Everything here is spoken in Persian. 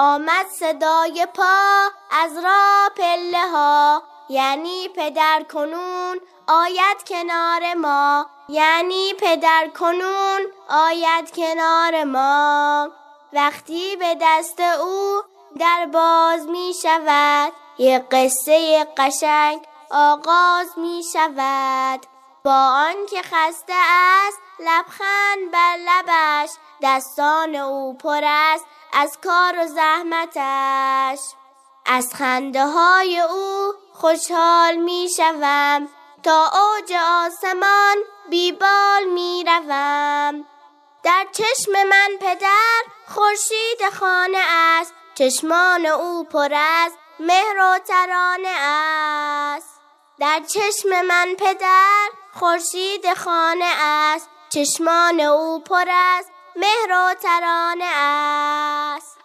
آمد صدای پا از را پله ها. یعنی پدر کنون آید کنار ما. یعنی پدر کنون آید کنار ما. وقتی به دست او در باز می شود یک قصه قشنگ آغاز می شود. با آنکه خسته است لبخند بر لبش دستان او پر است. از کار و زحمتش. از خنده های او خوشحال می شوم تا اوج آسمان بیبال می روم در چشم من پدر خورشید خانه است. چشمان او پر از مهر و ترانه است. در چشم من پدر خورشید خانه است. چشمان او پر از مهر و ترانه است.